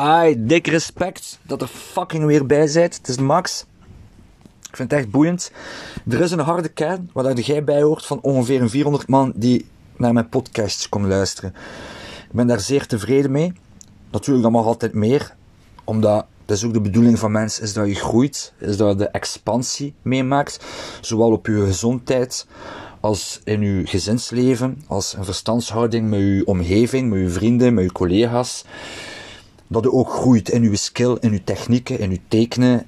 Ai, dik respect dat er fucking weer bij zijt. Het is Max. Ik vind het echt boeiend. Er is een harde kern waar jij bij hoort van ongeveer een 400 man die naar mijn podcasts komen luisteren. Ik ben daar zeer tevreden mee. Natuurlijk, dat mag altijd meer. Omdat het is ook de bedoeling van mensen is dat je groeit, is dat je de expansie meemaakt, zowel op je gezondheid als in je gezinsleven, als een verstandshouding met je omgeving, met je vrienden, met je collega's. Dat je ook groeit in je skill, in je technieken, in je tekenen,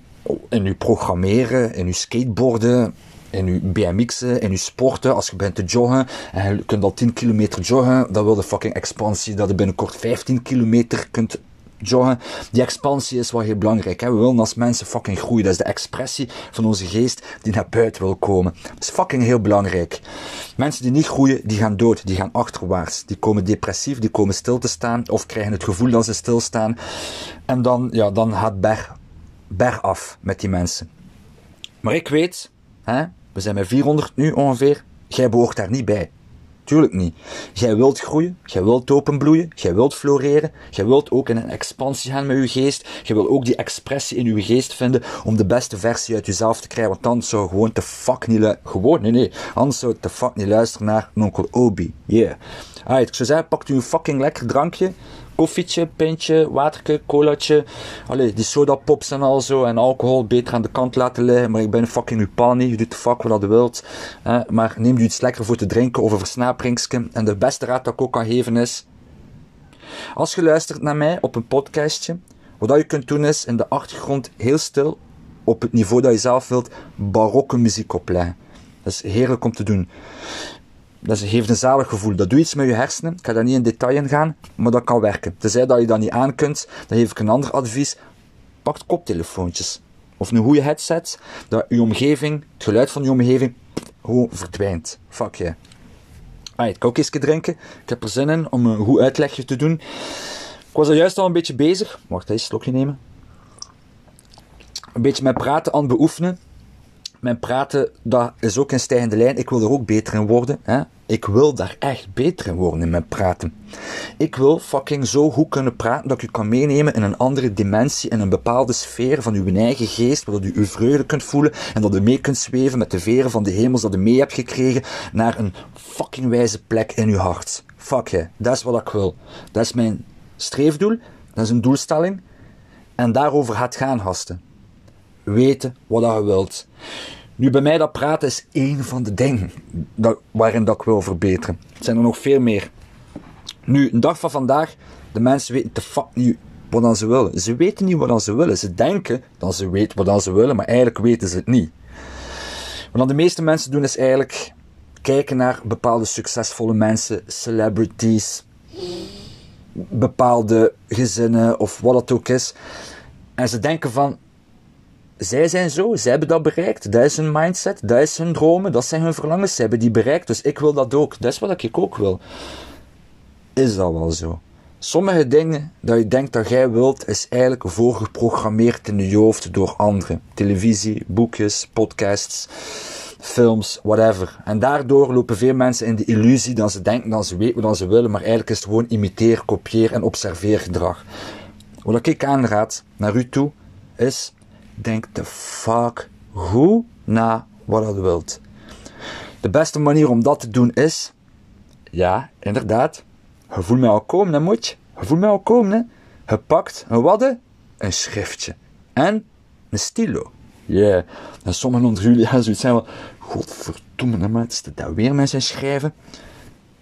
in je programmeren, in je skateboarden, in je BMX'en, in je sporten, als je bent te joggen en je kunt al 10 kilometer joggen, dan wil de fucking expansie dat je binnenkort 15 kilometer kunt joggen. Die expansie is wel heel belangrijk. Hè? We willen als mensen fucking groeien. Dat is de expressie van onze geest die naar buiten wil komen. Dat is fucking heel belangrijk. Mensen die niet groeien, die gaan dood. Die gaan achterwaarts. Die komen depressief, die komen stil te staan. Of krijgen het gevoel dat ze stilstaan. En dan, ja, dan gaat berg, berg af met die mensen. Maar ik weet, hè, we zijn met 400 nu ongeveer. Jij behoort daar niet bij. Tuurlijk niet. Jij wilt groeien, jij wilt openbloeien, jij wilt floreren, jij wilt ook in een expansie gaan met je geest, jij wilt ook die expressie in je geest vinden om de beste versie uit jezelf te krijgen, want dan zou gewoon te fuck niet gewoon, nee nee, anders zou te fuck niet luisteren naar onkel Obi, yeah. Alright, ik zou zeggen, pakt u een fucking lekker drankje, koffietje, pintje, waterke, colaatje. Allee, die soda pops en al zo. En alcohol beter aan de kant laten liggen. Maar ik ben fucking uw pa niet. Je doet de fuck wat je wilt. maar neem je iets lekker voor te drinken of een versnaperingsje. En de beste raad dat ik ook kan geven is... Als je luistert naar mij op een podcastje, wat je kunt doen is in de achtergrond heel stil, op het niveau dat je zelf wilt, barokke muziek opleggen. Dat is heerlijk om te doen. Dat geeft een zalig gevoel. Dat doet iets met je hersenen. Ik ga daar niet in detail in gaan, maar dat kan werken. Tenzij dat je dat niet aan kunt, dan geef ik een ander advies. Pak koptelefoontjes. Of een goede headset, dat je omgeving, het geluid van je omgeving, gewoon verdwijnt. Fuck je. Yeah. ik kan ook drinken. Ik heb er zin in om een goed uitlegje te doen. Ik was er juist al een beetje bezig. Wacht, een slokje nemen. Een beetje met praten aan het beoefenen mijn praten, dat is ook een stijgende lijn. Ik wil er ook beter in worden. Hè? Ik wil daar echt beter in worden in mijn praten. Ik wil fucking zo goed kunnen praten dat ik u kan meenemen in een andere dimensie, in een bepaalde sfeer van uw eigen geest, waar u uw vreugde kunt voelen en dat u mee kunt zweven met de veren van de hemels dat u mee hebt gekregen naar een fucking wijze plek in uw hart. Fuck je, dat is wat ik wil. Dat is mijn streefdoel, dat is een doelstelling. En daarover gaat gaan, hasten weten wat je wilt. Nu, bij mij dat praten is één van de dingen dat, waarin dat ik wil verbeteren. Er zijn er nog veel meer. Nu, een dag van vandaag, de mensen weten de fuck niet wat dan ze willen. Ze weten niet wat dan ze willen. Ze denken dat ze weten wat dan ze willen, maar eigenlijk weten ze het niet. Wat dan de meeste mensen doen is eigenlijk kijken naar bepaalde succesvolle mensen, celebrities, bepaalde gezinnen of wat het ook is. En ze denken van, zij zijn zo, zij hebben dat bereikt. Dat is hun mindset, dat is hun dromen, dat zijn hun verlangens. Zij hebben die bereikt, dus ik wil dat ook. Dat is wat ik ook wil. Is dat wel zo? Sommige dingen dat je denkt dat jij wilt, is eigenlijk voorgeprogrammeerd in je hoofd door anderen. Televisie, boekjes, podcasts, films, whatever. En daardoor lopen veel mensen in de illusie dat ze denken dat ze weten wat ze willen, maar eigenlijk is het gewoon imiteer, kopieer en observeer gedrag. Wat ik aanraad naar u toe, is denk de fuck goed na wat je wilt. De beste manier om dat te doen is, ja, inderdaad, je voelt mij al komen, hè, moet je. Voelt mij al komen, hè. Je pakt een wadde, een schriftje en een stilo. Yeah. En sommigen onder jullie gaan zoiets zijn van, godverdomme, maat, is dat weer met zijn schrijven?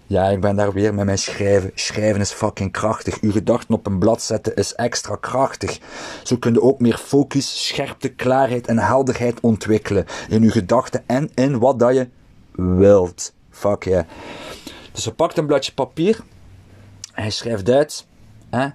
Ja, ik ben daar weer met mijn schrijven. Schrijven is fucking krachtig. Uw gedachten op een blad zetten is extra krachtig. Zo kun je ook meer focus, scherpte, klaarheid en helderheid ontwikkelen. In uw gedachten en in wat dat je wilt. Fuck yeah. Dus je pakt een bladje papier en je schrijft uit hè,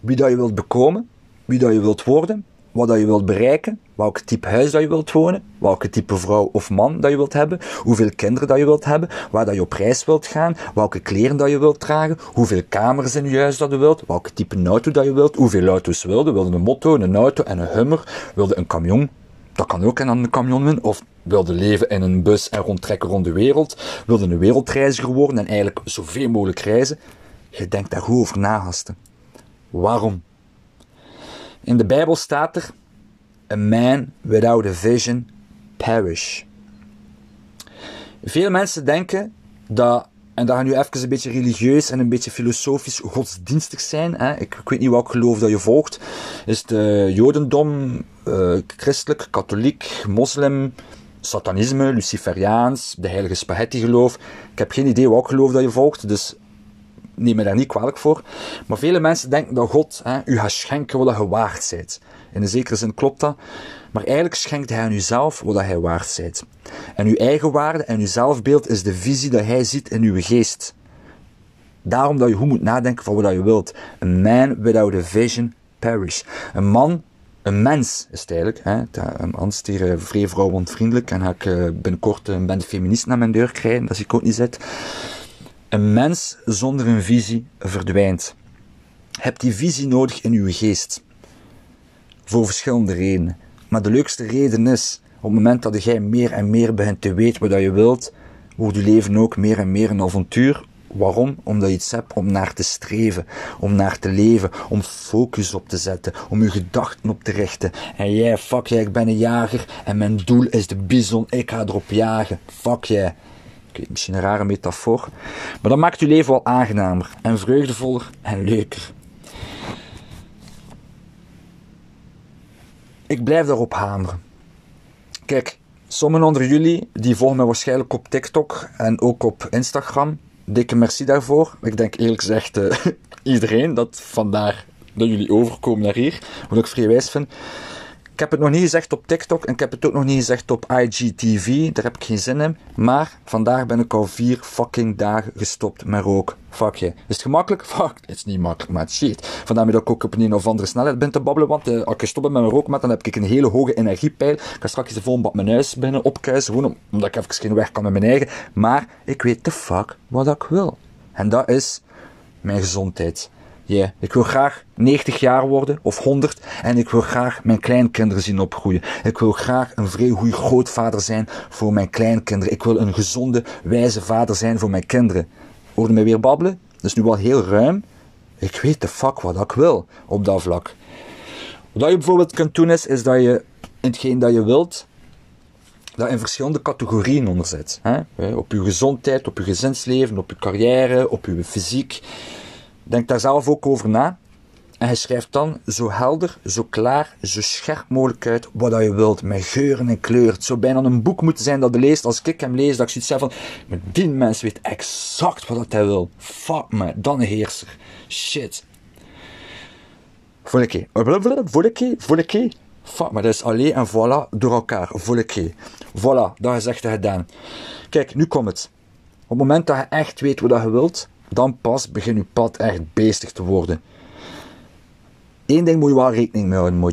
wie dat je wilt bekomen, wie dat je wilt worden, wat dat je wilt bereiken, welk type huis dat je wilt wonen, welke type vrouw of man dat je wilt hebben, hoeveel kinderen dat je wilt hebben, waar dat je op reis wilt gaan, welke kleren dat je wilt dragen, hoeveel kamers in je huis dat je wilt, welke type auto dat je wilt, hoeveel auto's wilde, wilde een motto, een auto en een hummer, wilde een camion, dat kan ook een camion winnen, of wilde leven in een bus en rondtrekken rond de wereld, wilde een wereldreiziger worden en eigenlijk zoveel mogelijk reizen. Je denkt daar goed over na, gasten. Waarom? In de Bijbel staat er: A man without a vision perish. Veel mensen denken dat, en dat gaan nu even een beetje religieus en een beetje filosofisch godsdienstig zijn. Hè? Ik, weet niet welk geloof dat je volgt. Is het uh, Jodendom, uh, christelijk, katholiek, moslim, satanisme, luciferiaans, de heilige spaghetti geloof. Ik heb geen idee welk geloof dat je volgt, dus neem me daar niet kwalijk voor. Maar vele mensen denken dat God hè, u gaat schenken wat je waard bent. In zekere zin klopt dat. Maar eigenlijk schenkt hij aan uzelf wat hij waard bent. En uw eigen waarde en uw zelfbeeld is de visie dat hij ziet in uw geest. Daarom dat je goed moet nadenken van wat je wilt. A man without a vision perish. Een man, een mens is het eigenlijk. Hè? Anders hier uh, vrij vrouwontvriendelijk en ga ik uh, binnenkort een feminist naar mijn deur krijgen, dat ik ook niet zit. Een mens zonder een visie verdwijnt. Je hebt die visie nodig in uw geest. Voor verschillende redenen. Maar de leukste reden is, op het moment dat jij meer en meer begint te weten wat je wilt, wordt je leven ook meer en meer een avontuur. Waarom? Omdat je iets hebt om naar te streven, om naar te leven, om focus op te zetten, om je gedachten op te richten. En jij, fuck jij, ik ben een jager en mijn doel is de bison, ik ga erop jagen. Fuck jij. Misschien een rare metafoor. Maar dat maakt je leven wel aangenamer en vreugdevoller en leuker. Ik blijf daarop hameren. Kijk, sommigen onder jullie die volgen mij waarschijnlijk op TikTok en ook op Instagram. Dikke merci daarvoor. Ik denk eerlijk gezegd uh, iedereen dat vandaar dat jullie overkomen naar hier. Wat ik vrij wijs vind. Ik heb het nog niet gezegd op TikTok en ik heb het ook nog niet gezegd op IGTV. Daar heb ik geen zin in. Maar vandaag ben ik al vier fucking dagen gestopt met roken. Fuck je. Is het gemakkelijk? Fuck. Het is niet makkelijk, maar shit. Vandaar dat ik ook op een of andere snelheid ben te babbelen. Want uh, als ik stop met mijn roken, dan heb ik een hele hoge energiepeil. Ik ga straks de volgende bad mijn huis binnen opkuisen. Gewoon omdat ik even geen weg kan met mijn eigen. Maar ik weet de fuck wat ik wil. En dat is mijn gezondheid. Yeah. Ik wil graag 90 jaar worden, of 100, en ik wil graag mijn kleinkinderen zien opgroeien. Ik wil graag een vrij grootvader zijn voor mijn kleinkinderen. Ik wil een gezonde, wijze vader zijn voor mijn kinderen. Hoorde mij weer babbelen? Dat is nu wel heel ruim. Ik weet de fuck wat ik wil op dat vlak. Wat je bijvoorbeeld kunt doen is, is dat je in hetgeen dat je wilt, dat in verschillende categorieën onderzet. Hè? Op je gezondheid, op je gezinsleven, op je carrière, op je fysiek. Denk daar zelf ook over na. En hij schrijft dan zo helder, zo klaar, zo scherp mogelijk uit wat je wilt. Met geuren en kleuren. Het zou bijna een boek moeten zijn dat je leest. Als ik hem lees, dat ik zoiets zeg van... Maar die mens weet exact wat hij wil. Fuck me, dan een heerser. Shit. Voel ik Voel ik Voel ik Fuck, maar dat is alleen en voilà door elkaar. Voel ik Voilà, dat is echt gedaan. Kijk, nu komt het. Op het moment dat je echt weet wat je wilt, dan pas begint je pad echt beestig te worden. Eén ding moet je wel rekening mee houden,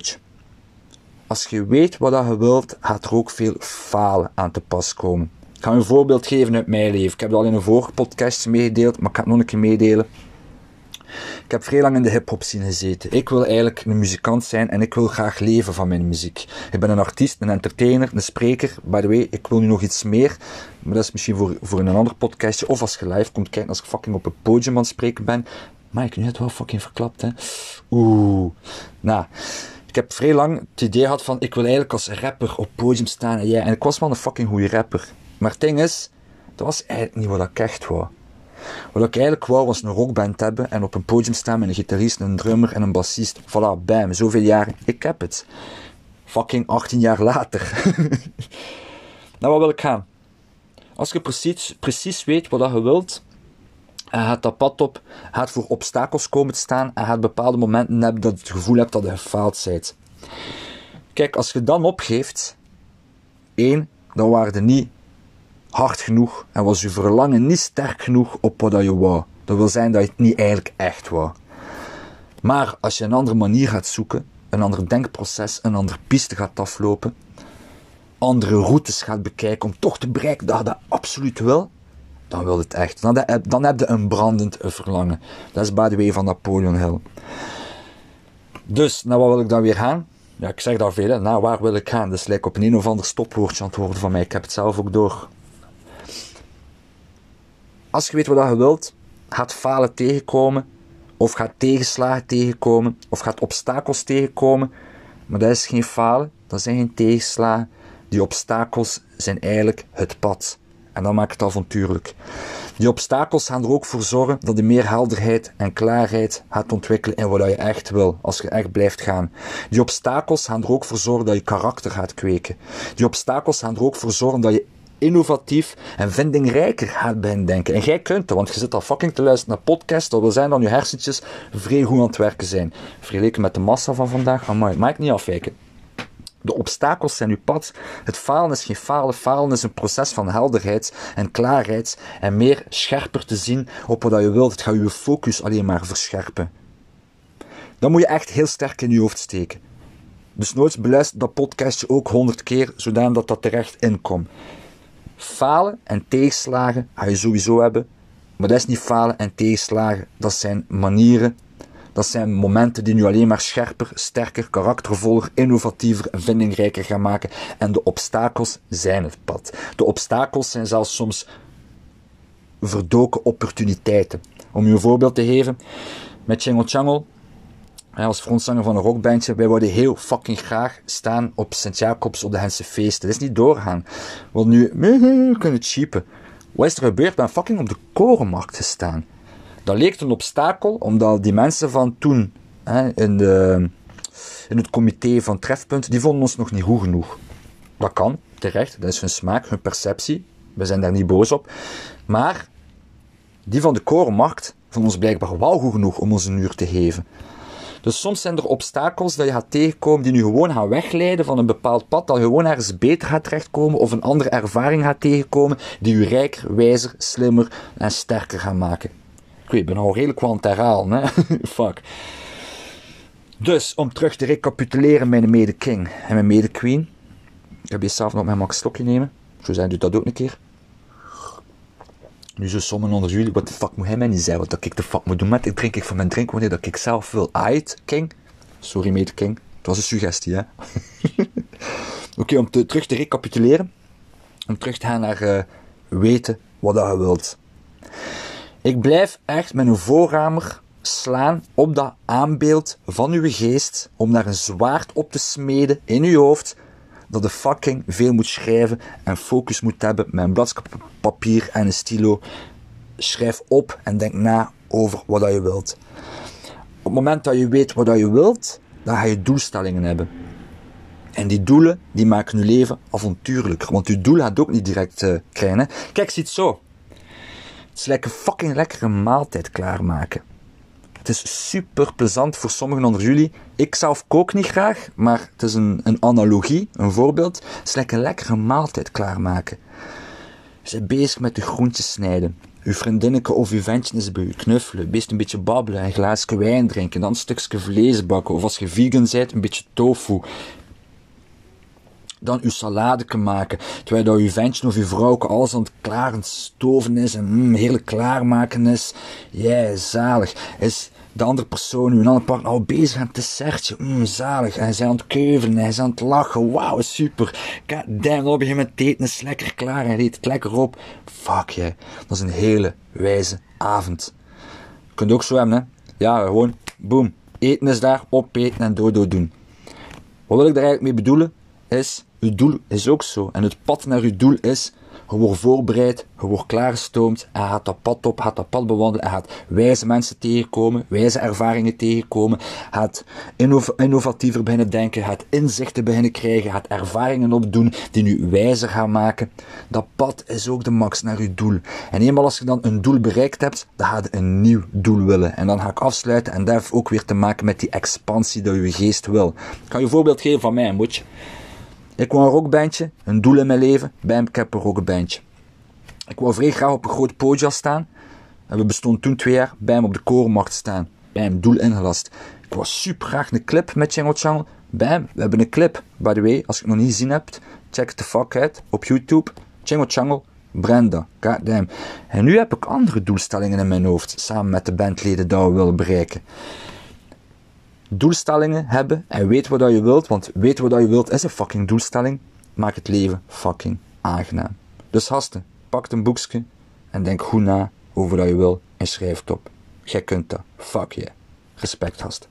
Als je weet wat je wilt, gaat er ook veel falen aan te pas komen. Ik ga een voorbeeld geven uit mijn leven. Ik heb het al in een vorige podcast meegedeeld, maar ik ga het nog een keer meedelen. Ik heb vrij lang in de hip-hop scene gezeten. Ik wil eigenlijk een muzikant zijn en ik wil graag leven van mijn muziek. Ik ben een artiest, een entertainer, een spreker. By the way, ik wil nu nog iets meer. Maar dat is misschien voor, voor een ander podcastje. Of als je live komt kijken als ik fucking op een podium aan het spreken ben. Maar ik heb het wel fucking verklapt, hè. Oeh. Nou, ik heb vrij lang het idee gehad van, ik wil eigenlijk als rapper op podium staan. En, ja, en ik was wel een fucking goede rapper. Maar het ding is, dat was eigenlijk niet wat ik echt wou. Wat ik eigenlijk wou was een rockband hebben en op een podium staan met een gitarist, een drummer en een bassist. Voilà, bam, zoveel jaar. Ik heb het. Fucking 18 jaar later. nou, wat wil ik gaan? Als je precies, precies weet wat je wilt, en gaat dat pad op, gaat voor obstakels komen te staan en gaat bepaalde momenten hebben dat je het gevoel hebt dat je gefaald bent. Kijk, als je dan opgeeft, één, dan waren er niet hard genoeg en was je verlangen niet sterk genoeg op wat je wou. Dat wil zijn dat je het niet eigenlijk echt wou. Maar als je een andere manier gaat zoeken, een ander denkproces, een andere piste gaat aflopen, andere routes gaat bekijken om toch te bereiken dat je dat absoluut wil, dan wil het echt. Dan, heb je een brandend verlangen. Dat is by the way van Napoleon Hill. Dus, naar wat wil ik dan weer gaan? Ja, ik zeg daar veel. Nou, waar wil ik gaan? Dat is lijkt op een, een of ander stopwoordje aan het worden van mij. Ik heb het zelf ook door. Als je weet wat je wilt, gaat falen tegenkomen. of gaat tegenslagen tegenkomen, of gaat obstakels tegenkomen. Maar dat is geen falen, dat zijn geen tegenslagen. Die obstakels zijn eigenlijk het pad. En dat maakt het avontuurlijk. Die obstakels gaan er ook voor zorgen dat je meer helderheid en klaarheid gaat ontwikkelen in wat je echt wil, als je echt blijft gaan. Die obstakels gaan er ook voor zorgen dat je karakter gaat kweken. Die obstakels gaan er ook voor zorgen dat je innovatief en vindingrijker gaat beginnen denken. En jij kunt dat, want je zit al fucking te luisteren naar podcast, dat wil zijn dat je hersentjes vrij goed aan het werken zijn. Vergeleken met de massa van vandaag, amai, maak niet afwijken. De obstakels zijn uw pad. Het falen is geen falen. Falen is een proces van helderheid en klaarheid en meer scherper te zien op wat je wilt. Het gaat je focus alleen maar verscherpen. Dan moet je echt heel sterk in je hoofd steken. Dus nooit beluister dat podcastje ook honderd keer, zodat dat terecht inkomt. Falen en tegenslagen ga je sowieso hebben. Maar dat is niet falen en tegenslagen. Dat zijn manieren dat zijn momenten die nu alleen maar scherper, sterker, karaktervoller, innovatiever en vindingrijker gaan maken. En de obstakels zijn het pad. De obstakels zijn zelfs soms verdoken opportuniteiten. Om je een voorbeeld te geven, met Chingle Changel, als frontzanger van een rockbandje, wij wilden heel fucking graag staan op Sint-Jacobs op de Hense feesten. Dat is niet doorgaan. Wilden nu kunnen cheapen. Wat is er gebeurd? Ben fucking op de korenmarkt gestaan. Dat leek een obstakel, omdat die mensen van toen hè, in, de, in het comité van Trefpunt, die vonden ons nog niet goed genoeg. Dat kan, terecht, dat is hun smaak, hun perceptie. We zijn daar niet boos op. Maar die van de korenmarkt vonden ons blijkbaar wel goed genoeg om ons een uur te geven. Dus soms zijn er obstakels dat je gaat tegenkomen die nu gewoon gaan wegleiden van een bepaald pad, dat je gewoon ergens beter gaat terechtkomen of een andere ervaring gaat tegenkomen die je rijker, wijzer, slimmer en sterker gaan maken. Ik ben al redelijk aan hè? Fuck. Dus, om terug te recapituleren, mijn mede-king en mijn mede-queen. Ik heb hier zelf nog mijn max stokje nemen. Zo zijn doet dat ook een keer. Nu zo sommigen onder jullie, wat de fuck moet hij mij niet zeggen? Wat ik de fuck moet doen met ik drink ik van mijn drink wanneer dat ik zelf wil. Ait, king. Sorry, mede-king. Het was een suggestie, hè. Oké, om te, terug te recapituleren. Om terug te gaan naar uh, weten wat je wilt. Ik blijf echt met een voorramer slaan op dat aanbeeld van uw geest om daar een zwaard op te smeden in uw hoofd dat de fucking veel moet schrijven en focus moet hebben met een blad papier en een stilo. Schrijf op en denk na over wat je wilt. Op het moment dat je weet wat je wilt, dan ga je doelstellingen hebben. En die doelen, die maken je leven avontuurlijker. Want je doel gaat ook niet direct uh, krijgen. Kijk, zie het zo. Het is lekker fucking lekkere maaltijd klaarmaken. Het is super plezant voor sommigen onder jullie. Ik zelf kook niet graag, maar het is een, een analogie, een voorbeeld. Het lekker lekkere maaltijd klaarmaken. Je bent bezig met de groentjes snijden. Uw vriendinneke of uw ventje is bij u knuffelen, best een beetje babbelen, een glaasje wijn drinken, dan een stukje vlees bakken. Of als je vegan bent, een beetje tofu dan uw salade maken. Terwijl dat uw ventje of uw vrouw alles aan het klaar stoven is en mm, heerlijk klaarmaken is. Ja, zalig. Is de andere persoon, uw andere partner, al bezig aan het dessertje. Mm, zalig. En hij is aan het keuvelen, hij is aan het lachen. Wauw, super. God damn, op je met eten is lekker klaar. Hij eet het lekker op. Fuck, jij. Dat is een hele wijze avond. Je kunt ook zo hebben, hè. Ja, gewoon, boom. Eten is daar, opeten en dodo doen. Wat wil ik daar eigenlijk mee bedoelen? Is uw doel is ook zo. En het pad naar uw doel is, je wordt voorbereid, je wordt klaargestoomd, en gaat dat pad op, gaat dat pad bewandelen, en gaat wijze mensen tegenkomen, wijze ervaringen tegenkomen, gaat innovatiever beginnen denken, gaat inzichten beginnen krijgen, gaat ervaringen opdoen die nu wijzer gaan maken. Dat pad is ook de max naar uw doel. En eenmaal als je dan een doel bereikt hebt, dan gaat je een nieuw doel willen. En dan ga ik afsluiten, en dat heeft ook weer te maken met die expansie dat je geest wil. Ik ga je een voorbeeld geven van mij, moetje. Ik wou een rockbandje, een doel in mijn leven. Bam, ik heb een rockbandje. Ik wou vrij graag op een groot podium staan. En we bestonden toen twee jaar. Bam, op de korenmarkt staan. Bam, doel ingelast. Ik was super graag een clip met Channel Channel. Bam, we hebben een clip. By the way, als je het nog niet gezien hebt, check het the fuck uit op YouTube. Channel Channel, Brenda, goddamn. En nu heb ik andere doelstellingen in mijn hoofd, samen met de bandleden die we willen bereiken doelstellingen hebben en weet wat je wilt, want weet wat je wilt is een fucking doelstelling, maakt het leven fucking aangenaam. Dus hasten, pak een boekje en denk goed na over wat je wil en schrijf het op. Jij kunt dat. Fuck je. Respect, gast.